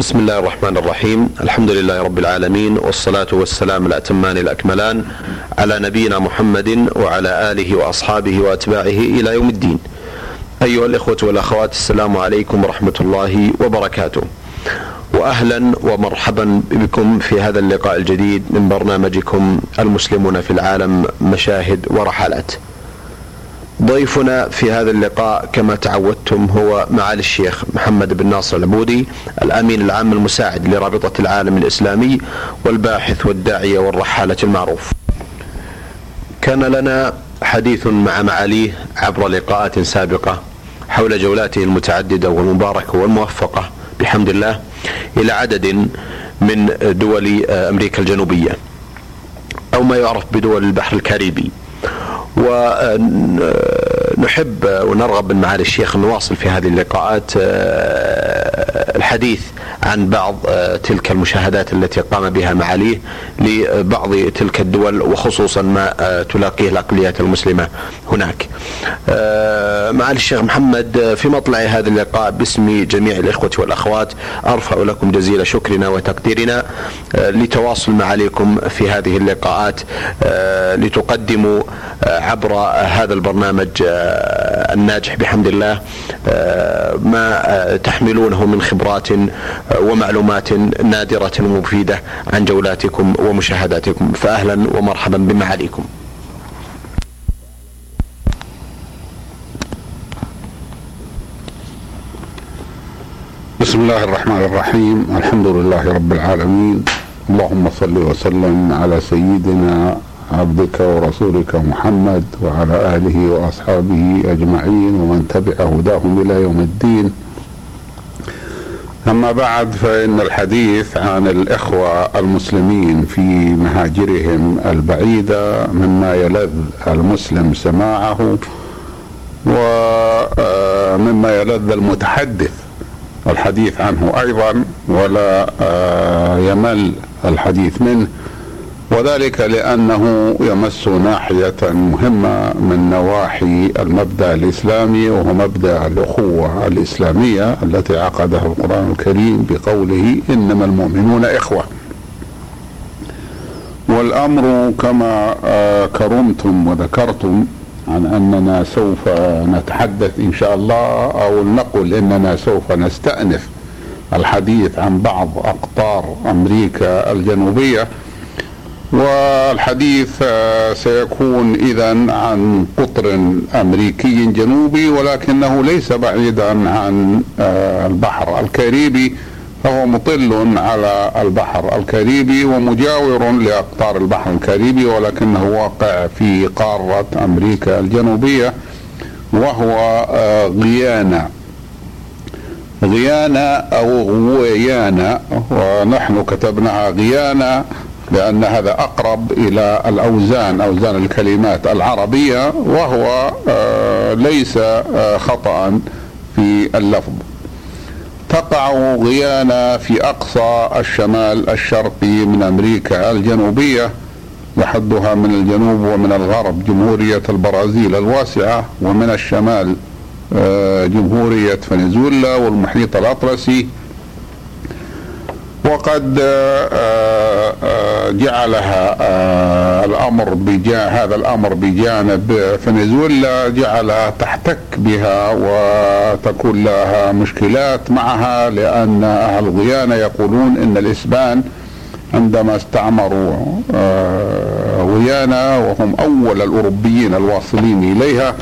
بسم الله الرحمن الرحيم. الحمد لله رب العالمين والصلاة والسلام الأتمان الأكملان على نبينا محمد وعلى آله وأصحابه وأتباعه إلى يوم الدين. أيها الإخوة والأخوات السلام عليكم ورحمة الله وبركاته. واهلا ومرحبا بكم في هذا اللقاء الجديد من برنامجكم المسلمون في العالم مشاهد ورحلات. ضيفنا في هذا اللقاء كما تعودتم هو معالي الشيخ محمد بن ناصر العبودي الأمين العام المساعد لرابطة العالم الإسلامي والباحث والداعية والرحالة المعروف. كان لنا حديث مع معاليه عبر لقاءات سابقة حول جولاته المتعددة والمباركة والموفقة. بحمد الله إلى عدد من دول أمريكا الجنوبية. أو ما يعرف بدول البحر الكاريبي. ونحب ونرغب من معالي الشيخ نواصل في هذه اللقاءات الحديث. عن بعض تلك المشاهدات التي قام بها معاليه لبعض تلك الدول وخصوصا ما تلاقيه الأقليات المسلمة هناك. معالي الشيخ محمد في مطلع هذا اللقاء باسم جميع الإخوة والأخوات أرفع لكم جزيل شكرنا وتقديرنا لتواصل معاليكم في هذه اللقاءات لتقدموا عبر هذا البرنامج الناجح بحمد الله ما تحملونه من خبرات ومعلومات نادرة ومفيدة عن جولاتكم ومشاهداتكم. فأهلا ومرحبا بمعاليكم بسم الله الرحمن الرحيم. الحمد لله رب العالمين. اللهم صل وسلم على سيدنا عبدك ورسولك محمد وعلى آله وأصحابه أجمعين ومن تبع هداهم إلى يوم الدين. أما بعد فإن الحديث عن الإخوة المسلمين في مهاجرهم البعيدة مما يلذ المسلم سماعه ومما يلذ المتحدث. الحديث عنه أيضا ولا يمل الحديث منه. وذلك لأنه يمس ناحية مهمة من نواحي المبدأ الإسلامي وهو مبدأ الأخوة الإسلامية التي عقدها القرآن الكريم بقوله إنما المؤمنون إخوة. والأمر كما كرمتم وذكرتم عن أننا سوف نتحدث إن شاء الله أو نقول إننا سوف نستأنف الحديث عن بعض أقطار أمريكا الجنوبية والحديث سيكون اذا عن قطر أمريكي جنوبي ولكنه ليس بعيدا عن البحر الكاريبي فهو مطل على البحر الكاريبي ومجاور لأقطار البحر الكاريبي ولكنه واقع في قارة أمريكا الجنوبية وهو غيانا. غيانا أو غويانا ونحن كتبناها غيانا لأن هذا أقرب إلى الأوزان أوزان الكلمات العربية وهو ليس خطأ في اللفظ. تقع غيانا في أقصى الشمال الشرقي من أمريكا الجنوبية يحدها من الجنوب ومن الغرب جمهورية البرازيل الواسعة ومن الشمال جمهورية فنزويلا والمحيط الأطلسي. وقد جعلها الأمر بجا هذا الأمر بجانب فنزويلا جعلها تحتك بها وتكون لها مشكلات معها لأن أهل غيانا يقولون إن الإسبان عندما استعمروا غيانا وهم أول الأوروبيين الواصلين إليها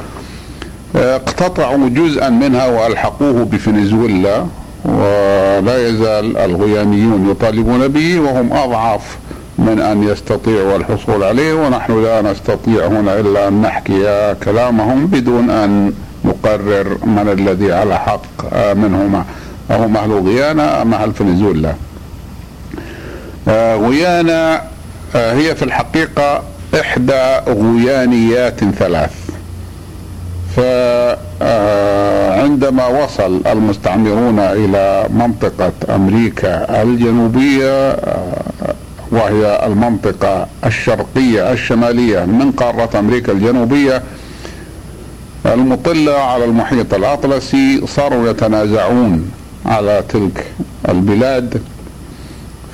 اقتطعوا جزءا منها وألحقوه بفنزويلا. ولا يزال الغيانيون يطالبون به وهم أضعف من أن يستطيعوا الحصول عليه ونحن لا نستطيع هنا إلا أن نحكي كلامهم بدون أن نقرر من الذي على حق منهما. هم أهل غيانا أم أهل فنزويلا. غيانا هي في الحقيقة إحدى غيانيات ثلاث. فعندما وصل المستعمرون إلى منطقة أمريكا الجنوبية وهي المنطقة الشرقية الشمالية من قارة أمريكا الجنوبية المطلة على المحيط الأطلسي صاروا يتنازعون على تلك البلاد.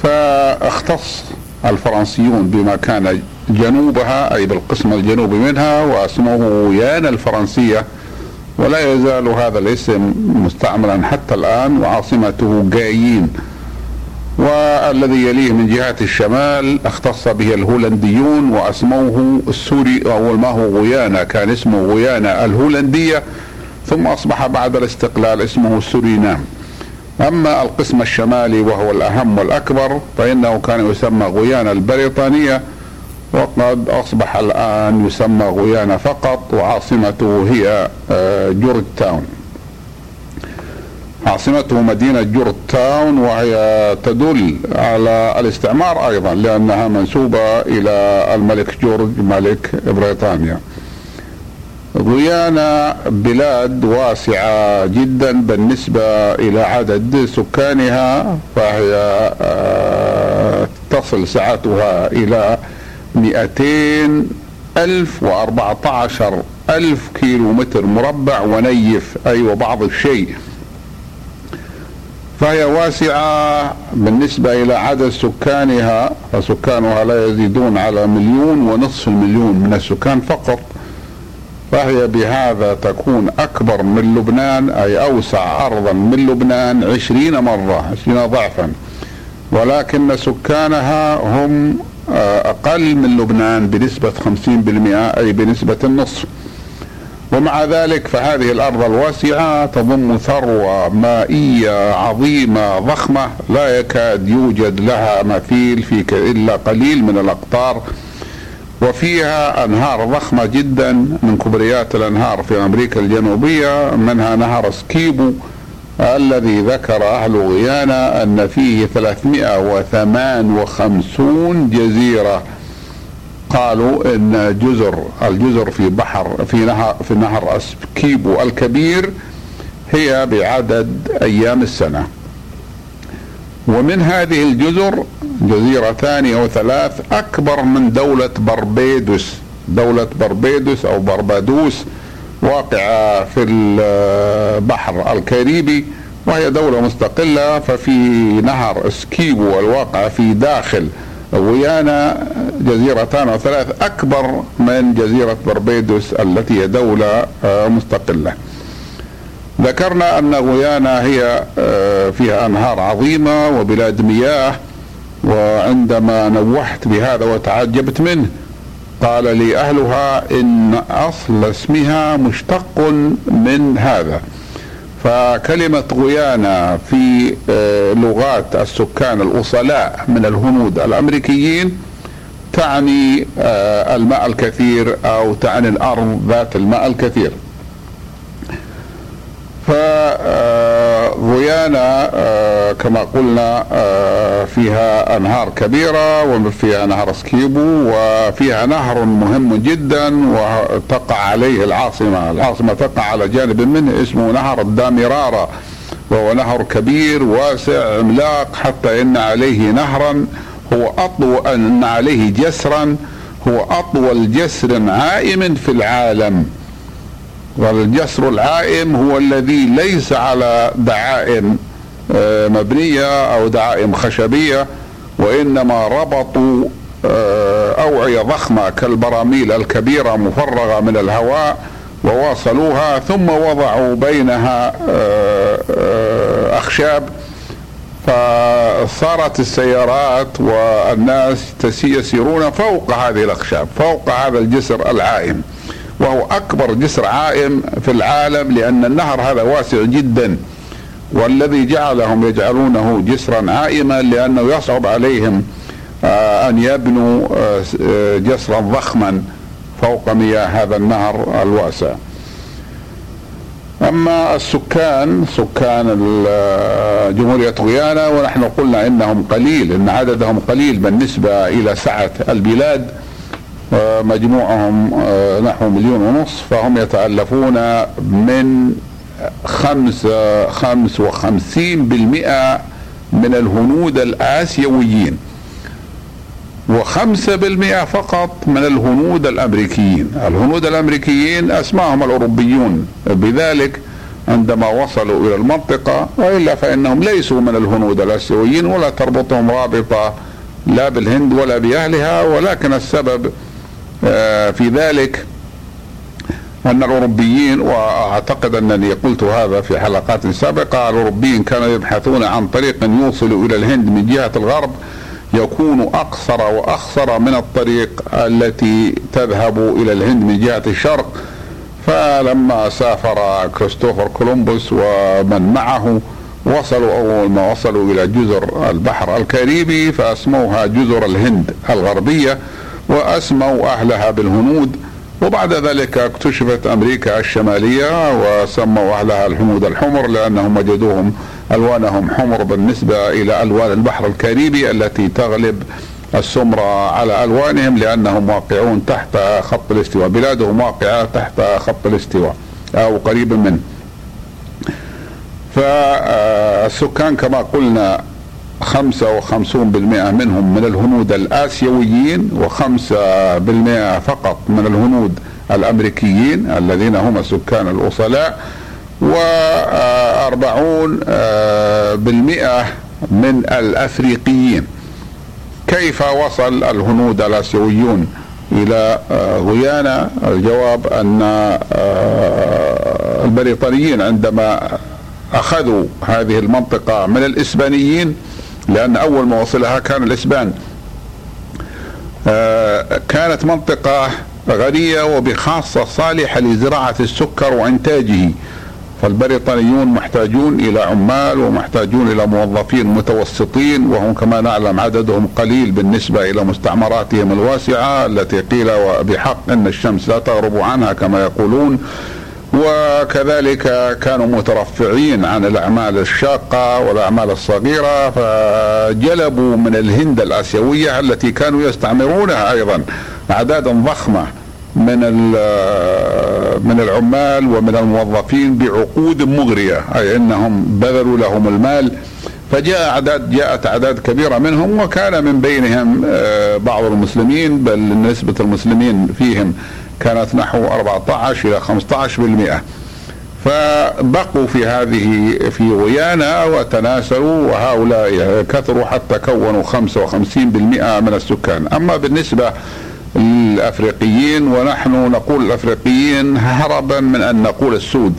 فاختص الفرنسيون بما كان جنوبها أي بالقسم الجنوبي منها واسمه غيانا الفرنسية. ولا يزال هذا الاسم مستعملا حتى الآن وعاصمته جايين. والذي يليه من جهة الشمال اختص به الهولنديون واسموه السوري أول ما هو غيانا كان اسمه غيانا الهولندية ثم أصبح بعد الاستقلال اسمه سورينام. أما القسم الشمالي وهو الأهم والأكبر فإنه كان يسمى غيانا البريطانية وقد أصبح الآن يسمى غيانا فقط وعاصمته هي آه، جورج تاون عاصمته مدينة جورج تاون وهي تدل على الاستعمار أيضا لأنها منسوبة إلى الملك جورج ملك بريطانيا. غيانا بلاد واسعة جدا بالنسبة إلى عدد سكانها فهي آه، تصل سعتها إلى مئتين ألف وأربعة عشر ألف كيلو متر مربع ونيف أي أيوة وبعض الشيء. فهي واسعة بالنسبة إلى عدد سكانها فسكانها لا يزيدون على مليون ونصف المليون من السكان فقط. فهي بهذا تكون أكبر من لبنان أي أوسع أرضا من لبنان عشرين مرة عشرين ضعفا. ولكن سكانها هم أقل من لبنان بنسبة 50% أي بنسبة النصف. ومع ذلك فهذه الأرض الواسعة تضم ثروة مائية عظيمة ضخمة لا يكاد يوجد لها مثيل في إلا قليل من الأقطار. وفيها أنهار ضخمة جدا من كبريات الأنهار في أمريكا الجنوبية منها نهر اسكيبو. الذي ذكر أهل غيانا أن فيه 358 جزيرة. قالوا إن جزر الجزر في بحر في نهر في نهر اسكيبو الكبير هي بعدد أيام السنة. ومن هذه الجزر جزيرتان أو ثلاث أكبر من دولة بربيدوس. دولة بربيدوس أو بربادوس. واقعة في البحر الكاريبي وهي دولة مستقلة ففي نهر اسكيبو الواقع في داخل غيانا جزيرتان أو ثلاث أكبر من جزيرة بربيدوس التي هي دولة آه، مستقلة. ذكرنا أن غيانا هي آه، فيها أنهار عظيمة وبلاد مياه وعندما نوحت بهذا وتعجبت منه قال لي اهلها إن أصل اسمها مشتق من هذا. فكلمة غيانا في آه، لغات السكان الأصلاء من الهنود الأمريكيين تعني آه، الماء الكثير أو تعني الأرض ذات الماء الكثير. فغيانا آه، كما قلنا فيها أنهار كبيرة وفيها نهر سكيبو وفيها نهر مهم جدا وتقع عليه العاصمة. العاصمة تقع على جانب منه اسمه نهر الدامرارة وهو نهر كبير واسع عملاق حتى إن عليه نهرا هو أطول إن عليه جسرا هو أطول جسر عائم في العالم. والجسر العائم هو الذي ليس على دعائم آه، مبنية أو دعائم خشبية وإنما ربطوا آه، أوعية ضخمة كالبراميل الكبيرة مفرغة من الهواء وواصلوها ثم وضعوا بينها آه، أخشاب. فصارت السيارات والناس يسيرون فوق هذه الأخشاب فوق هذا الجسر العائم. وهو أكبر جسر عائم في العالم لأن النهر هذا واسع جدا والذي جعلهم يجعلونه جسرا عائما لأنه يصعب عليهم آه، أن يبنوا آه، جسرا ضخما فوق مياه هذا النهر الواسع. أما السكان سكان آه، جمهورية غيانا ونحن قلنا إنهم قليل إن عددهم قليل بالنسبة إلى سعة البلاد. مجموعهم نحو مليون ونصف فهم يتألفون من خمس خمس وخمسين بالمئة من الهنود الآسيويين وخمسة بالمئة فقط من الهنود الأمريكيين. الهنود الأمريكيين أسماهم الأوروبيون. بذلك عندما وصلوا إلى المنطقة وإلا فإنهم ليسوا من الهنود الآسيويين ولا تربطهم رابطة لا بالهند ولا بأهلها ولكن السبب آه، في ذلك أن الأوروبيين وأعتقد أنني قلت هذا في حلقات سابقة الأوروبيين كانوا يبحثون عن طريق يوصل إلى الهند من جهة الغرب يكون أقصر وأخصر من الطريق التي تذهب إلى الهند من جهة الشرق. فلما سافر كريستوفر كولومبوس ومن معه وصلوا أول ما وصلوا إلى جزر البحر الكاريبي فأسموها جزر الهند الغربية. وأسموا أهلها بالهنود وبعد ذلك اكتشفت أمريكا الشمالية وسموا أهلها الهنود الحمر لأنهم وجدوهم ألوانهم حمر بالنسبة إلى ألوان البحر الكاريبي التي تغلب السمرة على ألوانهم لأنهم واقعون تحت خط الاستواء بلادهم واقعة تحت خط الاستواء أو قريب منه. فالسكان كما قلنا خمسة وخمسون بالمئة منهم من الهنود الآسيويين وخمسة بالمئة فقط من الهنود الأمريكيين الذين هم السكان الأصلاء وأربعون بالمئة من الأفريقيين. كيف وصل الهنود الآسيويون إلى غيانا؟ الجواب أن البريطانيين عندما أخذوا هذه المنطقة من الإسبانيين لأن أول ما وصلها كان الإسبان. آه، كانت منطقة غنية وبخاصة صالحة لزراعة السكر وإنتاجه. فالبريطانيون محتاجون إلى عمال ومحتاجون إلى موظفين متوسطين وهم كما نعلم عددهم قليل بالنسبة إلى مستعمراتهم الواسعة التي قيل بحق أن الشمس لا تغرب عنها كما يقولون. وكذلك كانوا مترفعين عن الأعمال الشاقة والأعمال الصغيرة فجلبوا من الهند الآسيوية التي كانوا يستعمرونها أيضا اعدادا ضخمة من من العمال ومن الموظفين بعقود مغرية أي إنهم بذلوا لهم المال. فجاء أعداد جاءت أعداد كبيرة منهم وكان من بينهم آه، بعض المسلمين بل نسبة المسلمين فيهم كانت نحو 14 إلى 15% فبقوا في هذه في غيانا وتناسلوا وهؤلاء كثروا حتى كونوا 55% من السكان. أما بالنسبة للأفريقيين ونحن نقول الأفريقيين هربا من أن نقول السود.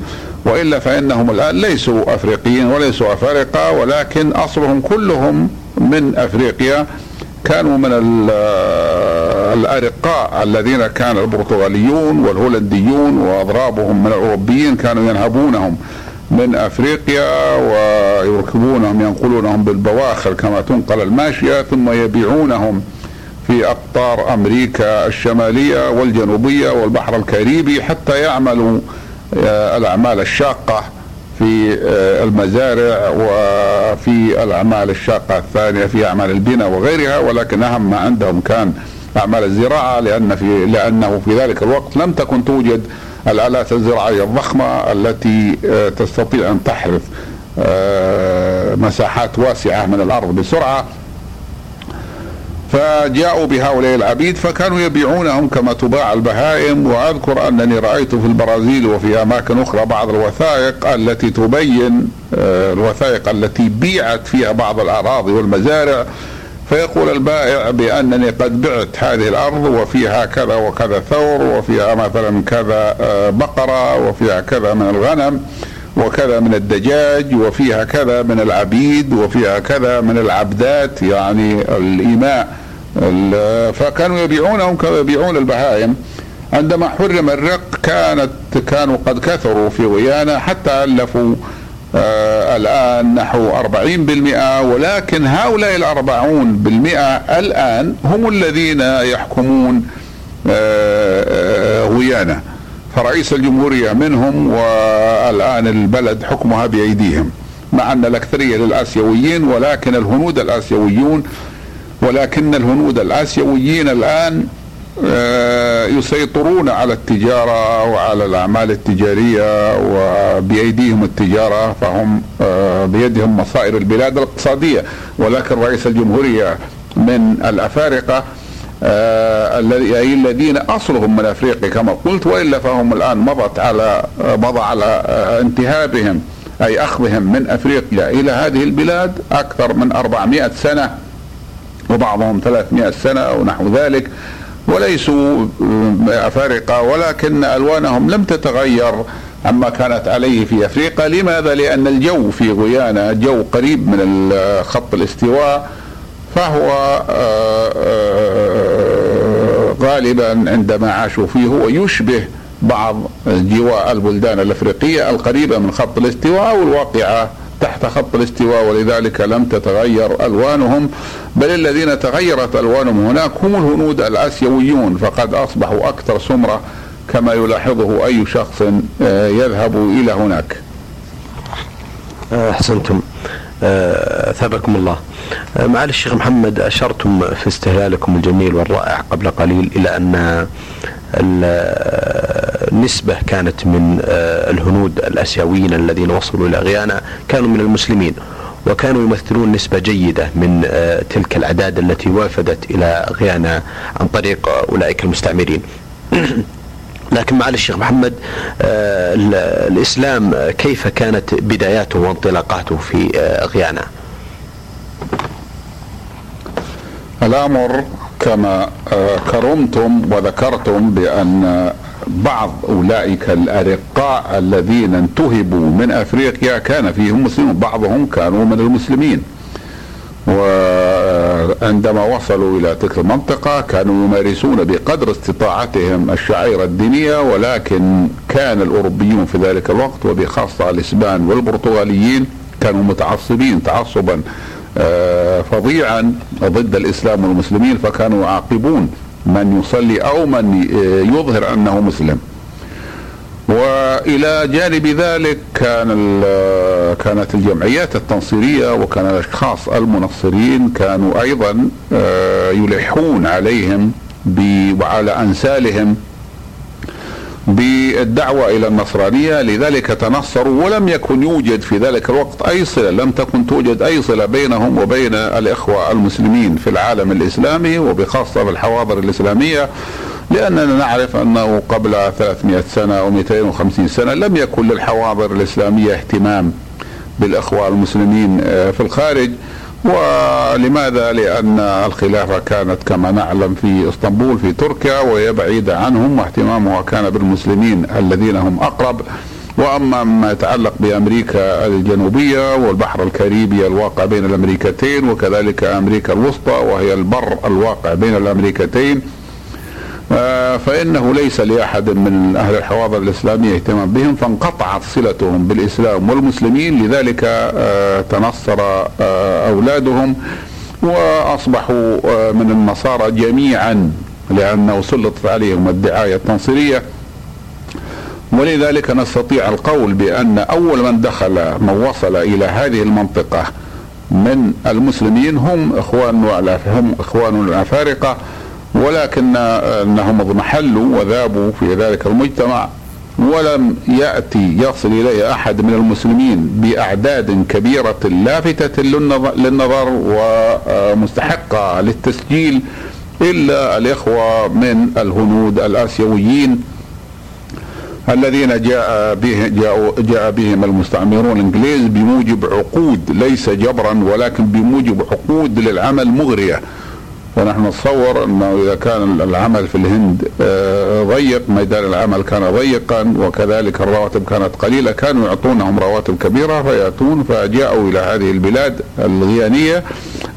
وإلا فإنهم الآن ليسوا أفريقيين وليسوا أفارقة ولكن أصلهم كلهم من أفريقيا. كانوا من الأرقاء الذين كان البرتغاليون والهولنديون وأضرابهم من الأوروبيين كانوا ينهبونهم من أفريقيا ويركبونهم ينقلونهم بالبواخر كما تنقل الماشية ثم يبيعونهم في أقطار أمريكا الشمالية والجنوبية والبحر الكاريبي حتى يعملوا آه، الأعمال الشاقة في آه، المزارع وفي الأعمال الشاقة الثانية في أعمال البناء وغيرها ولكن أهم ما عندهم كان أعمال الزراعة لأن في لأنه في ذلك الوقت لم تكن توجد الآلات الزراعية الضخمة التي آه، تستطيع أن تحرث آه، مساحات واسعة من الأرض بسرعة. فجاءوا بهؤلاء العبيد فكانوا يبيعونهم كما تباع البهائم. وأذكر أنني رأيت في البرازيل وفي أماكن أخرى بعض الوثائق التي تبين آه، الوثائق التي بيعت فيها بعض الأراضي والمزارع. فيقول البائع بأنني قد بعت هذه الأرض وفيها كذا وكذا ثور وفيها مثلا كذا آه، بقرة وفيها كذا من الغنم وكذا من الدجاج وفيها كذا من العبيد وفيها كذا من العبدات يعني الإيماء. فكانوا يبيعونهم كما يبيعون البهائم. عندما حرم الرق كانت كانوا قد كثروا في غيانا حتى ألفوا الآن نحو أربعين بالمئة ولكن هؤلاء الأربعون بالمئة الآن هم الذين يحكمون آه, آه، غيانا فرئيس الجمهورية منهم والآن البلد حكمها بأيديهم. مع أن الأكثرية للآسيويين ولكن الهنود الآسيويون ولكن الهنود الآسيويين الآن آه، يسيطرون على التجارة وعلى الأعمال التجارية وبأيديهم التجارة فهم آه، بيدهم مصائر البلاد الاقتصادية. ولكن رئيس الجمهورية من الأفارقة آه أي الذين أصلهم من أفريقيا كما قلت وإلا فهم الآن مضت على مضى على آه انتهابهم أي أخذهم من أفريقيا إلى هذه البلاد أكثر من 400 سنة وبعضهم 300 سنة أو نحو ذلك. وليسوا افارقه ولكن ألوانهم لم تتغير عما كانت عليه في أفريقيا، لماذا؟ لأن الجو في غيانا جو قريب من خط الاستواء فهو آه، آه، غالبا عندما عاشوا فيه هو يشبه بعض جواء البلدان الأفريقية القريبة من خط الاستواء والواقعه تحت خط الاستواء ولذلك لم تتغير ألوانهم بل الذين تغيرت ألوانهم هناك هم الهنود الآسيويون فقد أصبحوا أكثر سمرة كما يلاحظه أي شخص آه، يذهب إلى هناك. أحسنتم أثابكم الله. معالي الشيخ محمد أشرتم في استهلالكم الجميل والرائع قبل قليل إلى أن النسبة كانت من آه، الهنود الآسيويين الذين وصلوا إلى غيانا كانوا من المسلمين وكانوا يمثلون نسبة جيدة من آه، تلك الأعداد التي وافدت إلى غيانا عن طريق أولئك المستعمرين. لكن معالي الشيخ محمد آه، الإسلام كيف كانت بداياته وانطلاقاته في غيانا؟ الأمر كما كرمتم وذكرتم بأن بعض أولئك الأرقاء الذين انتهبوا من أفريقيا كان فيهم مسلمون بعضهم كانوا من المسلمين. وعندما وصلوا إلى تلك المنطقة كانوا يمارسون بقدر استطاعتهم الشعائر الدينية ولكن كان الأوروبيون في ذلك الوقت وبخاصة الإسبان والبرتغاليين كانوا متعصبين تعصبا آه، فظيعا ضد الإسلام والمسلمين فكانوا يعاقبون من يصلي أو من يظهر أنه مسلم. وإلى جانب ذلك كان كانت الجمعيات التنصيرية وكان الأشخاص المنصرين كانوا أيضا آه، يلحون عليهم وعلى أنسالهم بالدعوة إلى النصرانية لذلك تنصروا ولم يكن يوجد في ذلك الوقت أي صلة لم تكن توجد أي صلة بينهم وبين الإخوة المسلمين في العالم الإسلامي وبخاصة في الحواضر الإسلامية لأننا نعرف أنه قبل 300 سنة أو 250 سنة لم يكن للحواضر الإسلامية اهتمام بالإخوة المسلمين آه، في الخارج. ولماذا؟ لأن الخلافة كانت كما نعلم في إسطنبول في تركيا وهي بعيدة عنهم واهتمامها كان بالمسلمين الذين هم أقرب وأما ما يتعلق بأمريكا الجنوبية والبحر الكاريبي الواقع بين الأمريكتين وكذلك أمريكا الوسطى وهي البر الواقع بين الأمريكتين فإنه ليس لأحد من أهل الحواضر الإسلامية اهتمام بهم فانقطعت صلتهم بالإسلام والمسلمين لذلك آه، تنصر آه، أولادهم وأصبحوا من النصارى جميعا لأنه سلطت عليهم الدعاية التنصيرية. ولذلك نستطيع القول بأن أول من دخل من وصل إلى هذه المنطقة من المسلمين هم إخوان هم إخوان الأفارقة. ولكن انهم اضمحلوا وذابوا في ذلك المجتمع ولم يأتي يصل إليه أحد من المسلمين بأعداد كبيرة لافته للنظر ومستحقة للتسجيل إلا الإخوة من الهنود الآسيويين الذين جاء به جاء, جاء بهم المستعمرون الإنجليز بموجب عقود ليس جبرا ولكن بموجب عقود للعمل مغرية. ونحن نتصور أنه إذا كان العمل في الهند آه، ضيق ميدان العمل كان ضيقا وكذلك الرواتب كانت قليلة كانوا يعطونهم رواتب كبيرة فيأتون فجاءوا إلى هذه البلاد الغيانية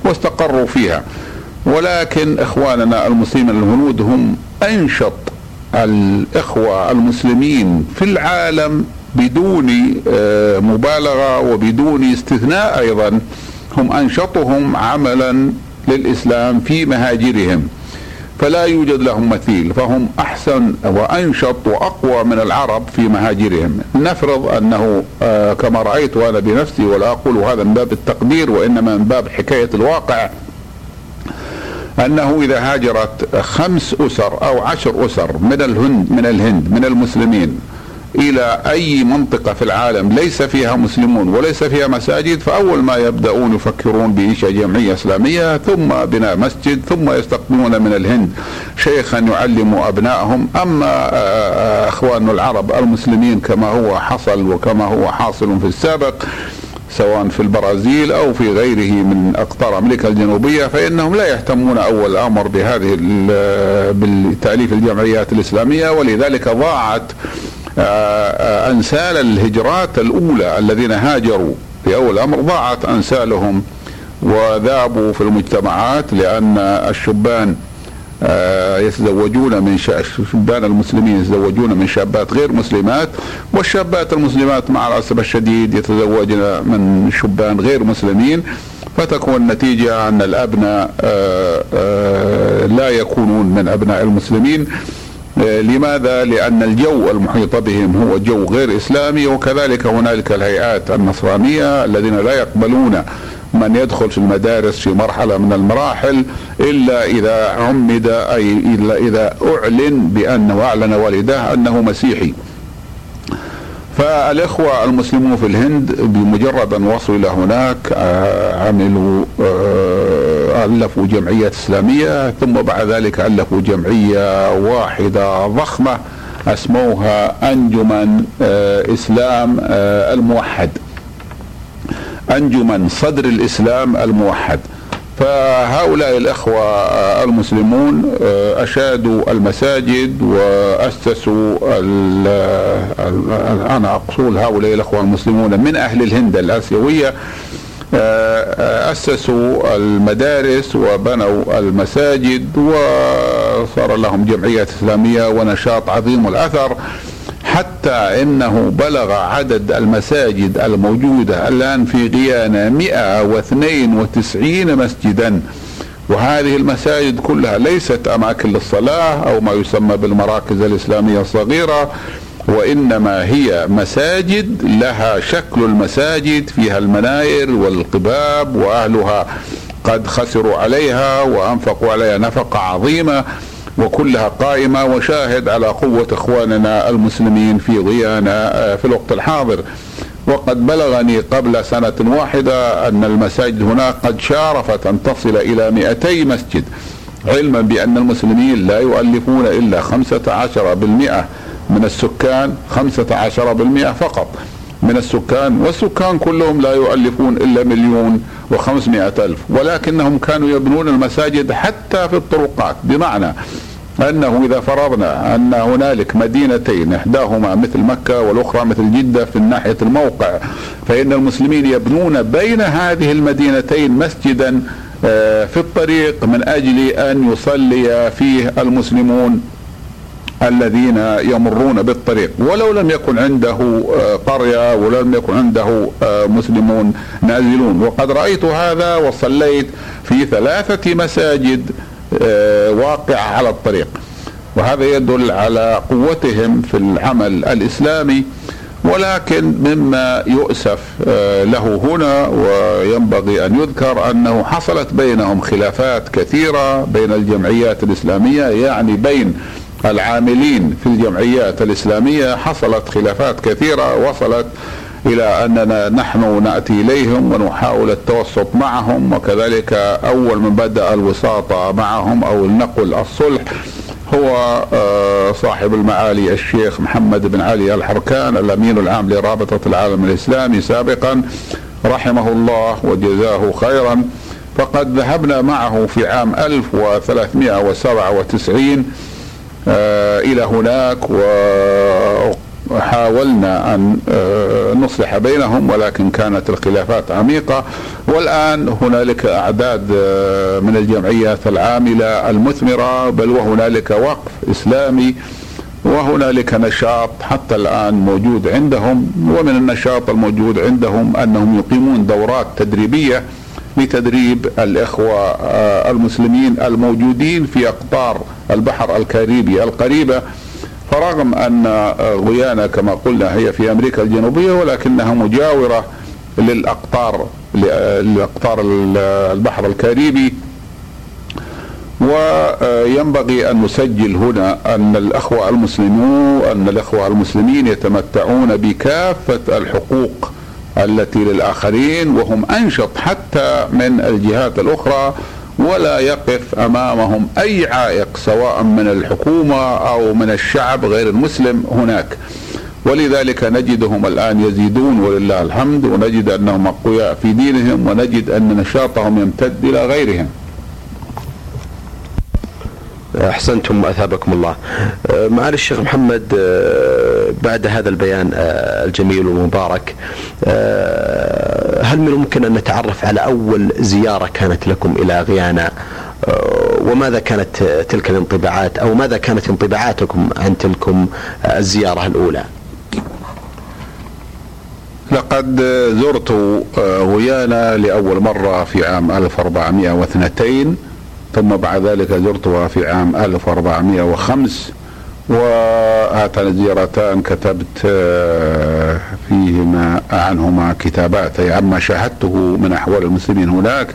واستقروا فيها. ولكن إخواننا المسلمين الهنود هم أنشط الإخوة المسلمين في العالم بدون آه، مبالغة وبدون استثناء أيضا. هم أنشطهم عملا للإسلام في مهاجرهم. فلا يوجد لهم مثيل فهم أحسن وأنشط وأقوى من العرب في مهاجرهم. نفرض أنه آه كما رأيت أنا بنفسي ولا أقول هذا من باب التقدير وإنما من باب حكاية الواقع أنه إذا هاجرت خمس أسر أو عشر أسر من الهند من الهند من المسلمين إلى أي منطقة في العالم ليس فيها مسلمون وليس فيها مساجد فأول ما يبدأون يفكرون بانشاء جمعيه إسلامية ثم بناء مسجد ثم يستقدمون من الهند شيخا يعلم أبنائهم. أما آه، آه، إخواننا العرب المسلمين كما هو حصل وكما هو حاصل في السابق سواء في البرازيل أو في غيره من أقطار أمريكا الجنوبية فإنهم لا يهتمون أول الامر بهذه بالتأليف الجمعيات الإسلامية ولذلك ضاعت آه، آه، أنسال الهجرات الأولى الذين هاجروا في أول الامر ضاعت أنسالهم وذابوا في المجتمعات لأن الشبان يتزوجون من شبان المسلمين يتزوجون من شابات غير مسلمات والشابات المسلمات مع الاسف الشديد يتزوجن من شبان غير مسلمين. فتكون النتيجة أن الأبناء لا يكونون من أبناء المسلمين. لماذا؟ لأن الجو المحيط بهم هو جو غير إسلامي وكذلك هنالك الهيئات النصرانية الذين لا يقبلون من يدخل في المدارس في مرحلة من المراحل إلا إذا عمد أي إلا إذا أعلن بأنه أعلن والداه أنه مسيحي. فالإخوة المسلمون في الهند بمجرد أن وصلوا إلى هناك آه، عملوا آه، ألفوا جمعية إسلامية ثم بعد ذلك ألفوا جمعية واحدة ضخمة أسموها أنجمن آه، إسلام الموحد. أنجمن صدر الإسلام الموحد. فهؤلاء الإخوة المسلمون آه، أشادوا المساجد وأسسوا أنا أقصد هؤلاء الإخوة المسلمون من أهل الهند الآسيوية آه، أسسوا المدارس وبنوا المساجد وصار لهم جمعيات إسلامية ونشاط عظيم الأثر. حتى إنه بلغ عدد المساجد الموجودة الآن في غيانا 192 مسجدا. وهذه المساجد كلها ليست أماكن للصلاة أو ما يسمى بالمراكز الإسلامية الصغيرة وإنما هي مساجد لها شكل المساجد فيها المناير والقباب وأهلها قد خسروا عليها وأنفقوا عليها نفقة عظيمة. وكلها قائمة وشاهد على قوة إخواننا المسلمين في غيانا آه، في الوقت الحاضر. وقد بلغني قبل سنة واحدة أن المساجد هناك قد شارفت أن تصل إلى 200 مسجد علما بأن المسلمين لا يؤلفون إلا 15% من السكان 15% فقط. من السكان والسكان كلهم لا يؤلفون إلا مليون وخمسمائة ألف ولكنهم كانوا يبنون المساجد حتى في الطرقات بمعنى أنه إذا فرضنا أن هنالك مدينتين إحداهما مثل مكة والأخرى مثل جدة في ناحية الموقع فإن المسلمين يبنون بين هذه المدينتين مسجدا آه، في الطريق من أجل أن يصلي فيه المسلمون. الذين يمرون بالطريق. ولو لم يكن عنده آه، قرية ولو لم يكن عنده آه، مسلمون نازلون. وقد رأيت هذا وصليت في ثلاثة مساجد آه، واقعة على الطريق. وهذا يدل على قوتهم في العمل الإسلامي. ولكن مما يؤسف له هنا وينبغي أن يذكر أنه حصلت بينهم خلافات كثيرة بين الجمعيات الإسلامية يعني بين العاملين في الجمعيات الإسلامية حصلت خلافات كثيرة وصلت إلى أننا نحن نأتي إليهم ونحاول التوسط معهم وكذلك أول من بدأ الوساطة معهم أو النقل الصلح هو آه، صاحب المعالي الشيخ محمد بن علي الحركان الأمين العام لرابطة العالم الإسلامي سابقا رحمه الله وجزاه خيرا. فقد ذهبنا معه في عام 1397 آه، إلى هناك وحاولنا أن آه، نصلح بينهم ولكن كانت الخلافات عميقة. والآن هنالك أعداد آه، من الجمعيات العاملة المثمرة بل وهنالك وقف إسلامي وهنالك نشاط حتى الآن موجود عندهم. ومن النشاط الموجود عندهم أنهم يقيمون دورات تدريبية لتدريب الإخوة المسلمين الموجودين في أقطار البحر الكاريبي القريبة. فرغم أن غيانا كما قلنا هي في أمريكا الجنوبية ولكنها مجاورة للأقطار لأقطار البحر الكاريبي. وينبغي أن نسجل هنا أن الأخوة المسلمون أن الأخوة المسلمين يتمتعون بكافة الحقوق التي للآخرين وهم أنشط حتى من الجهات الأخرى ولا يقف أمامهم أي عائق سواء من الحكومة أو من الشعب غير المسلم هناك. ولذلك نجدهم الآن يزيدون ولله الحمد ونجد أنهم أقوياء في دينهم ونجد أن نشاطهم يمتد إلى غيرهم. أحسنتم اثابكم الله. أه، معالي الشيخ محمد أه، بعد هذا البيان أه، الجميل والمبارك هل من الممكن أن نتعرف على أول زيارة كانت لكم إلى غيانا وماذا كانت تلك الانطباعات أو ماذا كانت انطباعاتكم عن تلكم الزيارة الأولى؟ لقد زرت غيانا لأول مرة في عام 1402 ثم بعد ذلك زرتها في عام 1405 وهاتان الزيارتان كتبت آه، فيهما عنهما كتابات. أي عما شاهدته من أحوال المسلمين هناك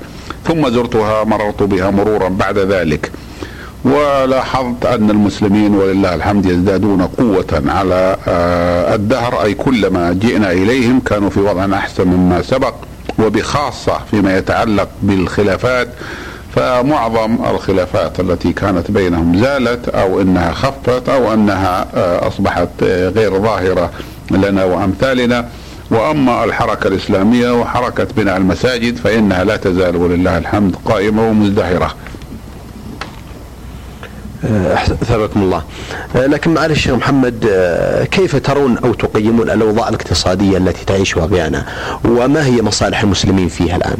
ثم زرتها مررت بها مرورا بعد ذلك. ولاحظت أن المسلمين ولله الحمد يزدادون قوة على آه، الدهر. أي كلما جئنا إليهم كانوا في وضع أحسن مما سبق وبخاصة فيما يتعلق بالخلافات فمعظم الخلافات التي كانت بينهم زالت أو إنها خفت أو إنها آه، أصبحت آه، غير ظاهرة لنا وأمثالنا وأما الحركة الإسلامية وحركة بناء المساجد فإنها لا تزال ولله الحمد قائمة ومزدهرة. اثابكم الله. لكن معالي الشيخ محمد كيف ترون أو تقيمون الأوضاع الاقتصادية التي تعيشها غيانا؟ وما هي مصالح المسلمين فيها الآن؟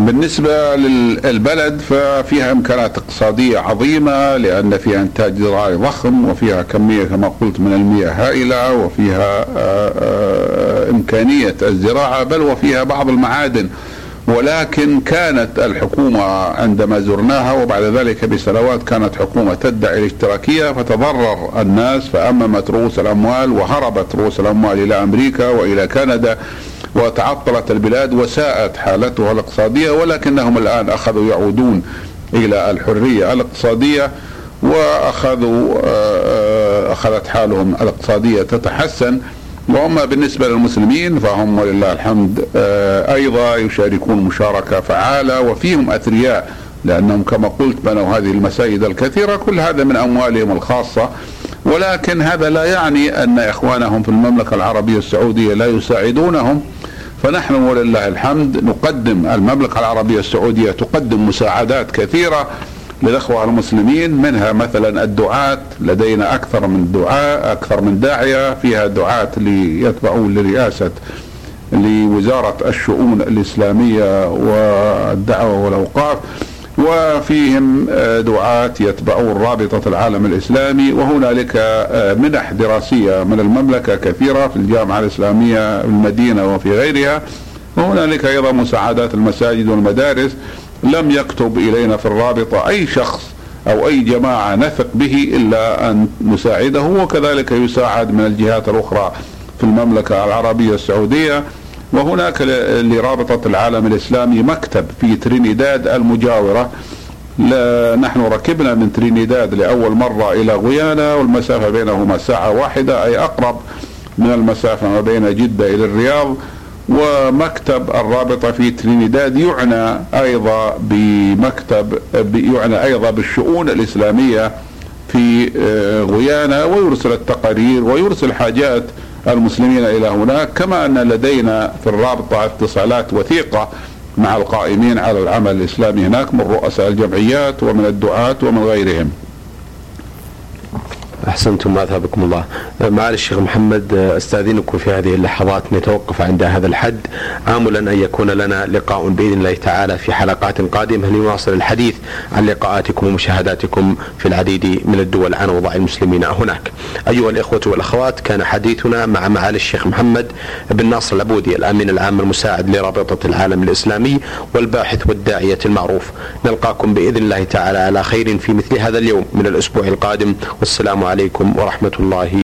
بالنسبة للبلد ففيها إمكانات اقتصادية عظيمة لأن فيها إنتاج زراعي ضخم وفيها كمية كما قلت من المياه هائلة وفيها آه، آه، إمكانية الزراعة بل وفيها بعض المعادن. ولكن كانت الحكومة عندما زرناها وبعد ذلك بسنوات كانت حكومة تدعي الاشتراكية فتضرر الناس فأممت رؤوس الأموال وهربت رؤوس الأموال إلى أمريكا وإلى كندا. وتعطلت البلاد وساءت حالتها الاقتصادية ولكنهم الآن أخذوا يعودون إلى الحرية الاقتصادية وأخذوا آه، أخذت حالهم الاقتصادية تتحسن. وأما بالنسبة للمسلمين فهم ولله الحمد آه، أيضا يشاركون مشاركة فعالة وفيهم أثرياء لأنهم كما قلت بنوا هذه المساجد الكثيرة كل هذا من أموالهم الخاصة. ولكن هذا لا يعني أن إخوانهم في المملكة العربية السعودية لا يساعدونهم. فنحن ولله الحمد نقدم المملكة العربية السعودية تقدم مساعدات كثيرة للأخوة المسلمين منها مثلا الدعاة لدينا أكثر من دعاء أكثر من داعية فيها دعاة ليتبعون لرئاسة لوزارة الشؤون الإسلامية والدعوة والأوقاف. وفيهم آه، دعاة يتبعون رابطة العالم الإسلامي وهنالك آه، منح دراسية من المملكة كثيرة في الجامعة الإسلامية المدينة وفي غيرها. وهنالك أيضا مساعدات المساجد والمدارس. لم يكتب إلينا في الرابطة أي شخص أو أي جماعة نثق به إلا أن نساعده وكذلك يساعد من الجهات الأخرى في المملكة العربية السعودية. وهناك لرابطة العالم الإسلامي مكتب في ترينيداد المجاورة. نحن ركبنا من ترينيداد لأول مرة إلى غيانا والمسافة بينهما ساعة واحدة أي أقرب من المسافة ما بين جدة إلى الرياض. ومكتب الرابطة في ترينيداد يعنى أيضا بمكتب يعنى أيضا بالشؤون الإسلامية في آه، غيانا ويرسل التقارير ويرسل حاجات المسلمين إلى هناك كما أن لدينا في الرابطة اتصالات وثيقة مع القائمين على العمل الإسلامي هناك من رؤساء الجمعيات ومن الدعاة ومن غيرهم. أحسنتم اثابكم الله. معالي الشيخ محمد أستاذنكم في هذه اللحظات نتوقف عند هذا الحد املا أن يكون لنا لقاء بإذن الله تعالى في حلقات قادمة لنواصل الحديث عن لقاءاتكم ومشاهداتكم في العديد من الدول عن اوضاع المسلمين هناك. أيها الإخوة والأخوات كان حديثنا مع معالي الشيخ محمد بن ناصر العبودي الأمين العام المساعد لرابطة العالم الإسلامي والباحث والداعية المعروف. نلقاكم بإذن الله تعالى على خير في مثل هذا اليوم من الأسبوع القادم والسلام عليكم ورحمة الله